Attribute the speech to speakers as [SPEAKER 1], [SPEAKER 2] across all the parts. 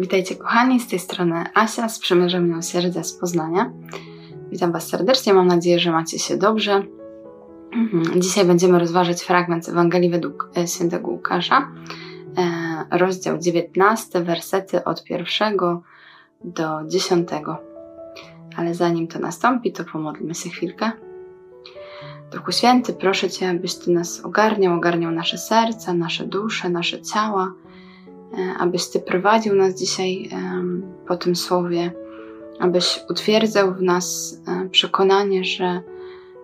[SPEAKER 1] Witajcie kochani, z tej strony Asia z Przymierzem Miłosierdzia z Poznania. Witam Was serdecznie, mam nadzieję, że macie się dobrze. Mhm, dzisiaj będziemy rozważać fragment z Ewangelii według e, świętego Łukasza, e, rozdział 19, wersety od pierwszego do dziesiątego. Ale zanim to nastąpi, to pomodlmy się chwilkę. Duchu Święty, proszę Cię, abyś Ty nas ogarniał, ogarniał nasze serca, nasze dusze, nasze ciała, abyś Ty prowadził nas dzisiaj po tym słowie, abyś utwierdzał w nas e, przekonanie, że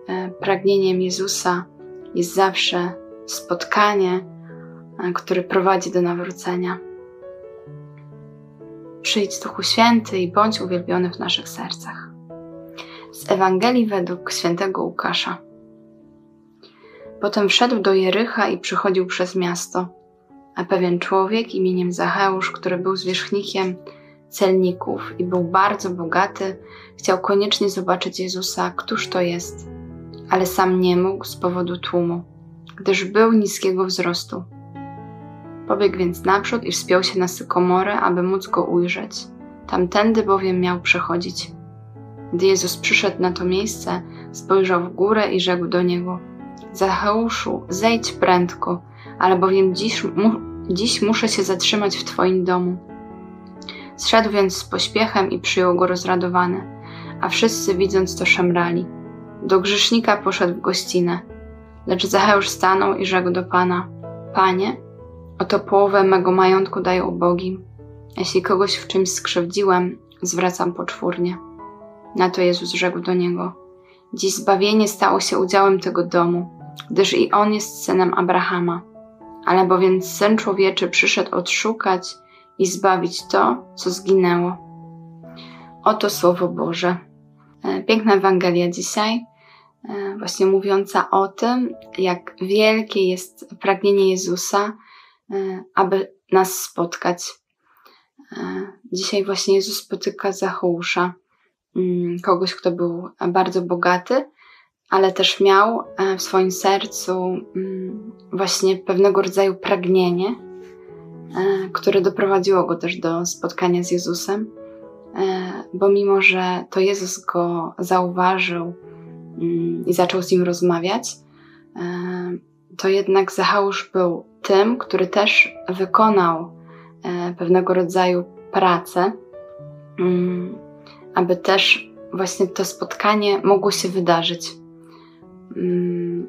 [SPEAKER 1] e, pragnieniem Jezusa jest zawsze spotkanie, które prowadzi do nawrócenia. Przyjdź Duchu Święty i bądź uwielbiony w naszych sercach. Z Ewangelii według świętego Łukasza. Potem wszedł do Jericha i przychodził przez miasto, a pewien człowiek imieniem Zacheusz, który był zwierzchnikiem celników i był bardzo bogaty, chciał koniecznie zobaczyć Jezusa, któż to jest, ale sam nie mógł z powodu tłumu, gdyż był niskiego wzrostu. Pobiegł więc naprzód i wspiął się na sykomorę, aby móc go ujrzeć. Tamtędy bowiem miał przechodzić. Gdy Jezus przyszedł na to miejsce, spojrzał w górę i rzekł do niego: Zacheuszu, zejdź prędko, albowiem dziś, mu, dziś muszę się zatrzymać w Twoim domu. Zszedł więc z pośpiechem i przyjął go rozradowany, a wszyscy widząc to szemrali. Do grzesznika poszedł w gościnę, lecz Zacheusz stanął i rzekł do Pana: Panie, oto połowę mego majątku daję ubogim. Jeśli kogoś w czymś skrzywdziłem, zwracam poczwórnie. Na to Jezus rzekł do niego: Dziś zbawienie stało się udziałem tego domu, gdyż i on jest synem Abrahama. Ale bowiem syn człowieczy przyszedł odszukać i zbawić to, co zginęło. Oto Słowo Boże. E, piękna Ewangelia dzisiaj, e, właśnie mówiąca o tym, jak wielkie jest pragnienie Jezusa, e, aby nas spotkać. Dzisiaj właśnie Jezus spotyka Zachousza, mm, kogoś, kto był bardzo bogaty, ale też miał w swoim sercu mm, właśnie pewnego rodzaju pragnienie, E, które doprowadziło go też do spotkania z Jezusem, e, bo mimo, że to Jezus go zauważył mm, i zaczął z nim rozmawiać, e, to jednak Zacheusz był tym, który też wykonał pewnego rodzaju pracę, mm, aby też właśnie to spotkanie mogło się wydarzyć. Mm,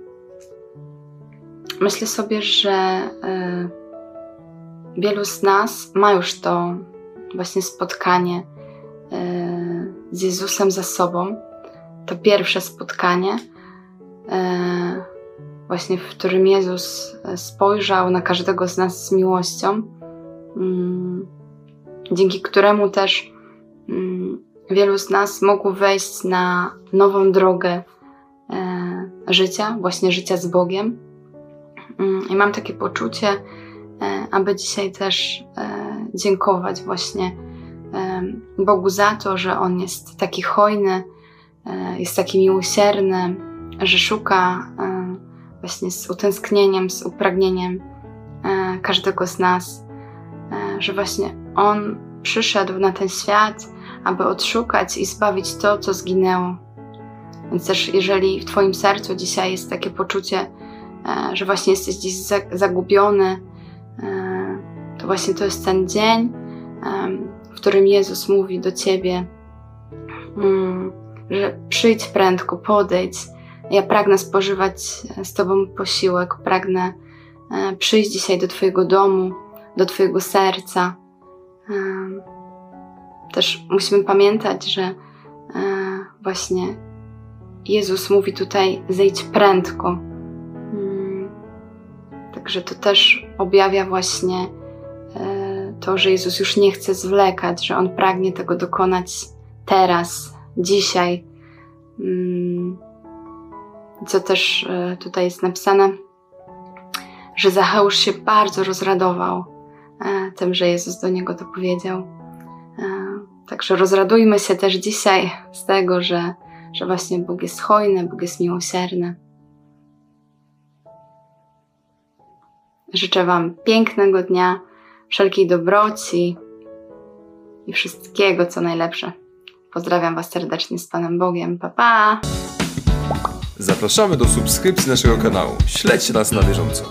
[SPEAKER 1] myślę sobie, że wielu z nas ma już to właśnie spotkanie e, z Jezusem za sobą. To pierwsze spotkanie, e, właśnie w którym Jezus spojrzał na każdego z nas z miłością, mm, dzięki któremu też mm, wielu z nas mogło wejść na nową drogę e, życia, właśnie życia z Bogiem. Mm, I mam takie poczucie, E, aby dzisiaj też e, dziękować właśnie e, Bogu za to, że On jest taki hojny, jest taki miłosierny, że szuka właśnie z utęsknieniem, z upragnieniem każdego z nas, że właśnie On przyszedł na ten świat, aby odszukać i zbawić to, co zginęło. Więc też, jeżeli w Twoim sercu dzisiaj jest takie poczucie, że właśnie jesteś gdzieś zagubiony, to właśnie to jest ten dzień, w którym Jezus mówi do ciebie, mm, że przyjdź prędko, podejdź. Ja pragnę spożywać z Tobą posiłek, pragnę e, przyjść dzisiaj do Twojego domu, do Twojego serca. Też musimy pamiętać, że e, właśnie Jezus mówi tutaj: zejdź prędko. Mm, także to też objawia właśnie to, że Jezus już nie chce zwlekać, że On pragnie tego dokonać teraz, dzisiaj. Mm, co też e, tutaj jest napisane, że Zacheusz się bardzo rozradował e, tym, że Jezus do niego to powiedział. E, także rozradujmy się też dzisiaj z tego, że, że właśnie Bóg jest hojny, Bóg jest miłosierny. Życzę Wam pięknego dnia wszelkiej dobroci, i wszystkiego, co najlepsze. Pozdrawiam Was serdecznie z Panem Bogiem. Pa, pa!
[SPEAKER 2] Zapraszamy do subskrypcji naszego kanału. Śledźcie nas na bieżąco.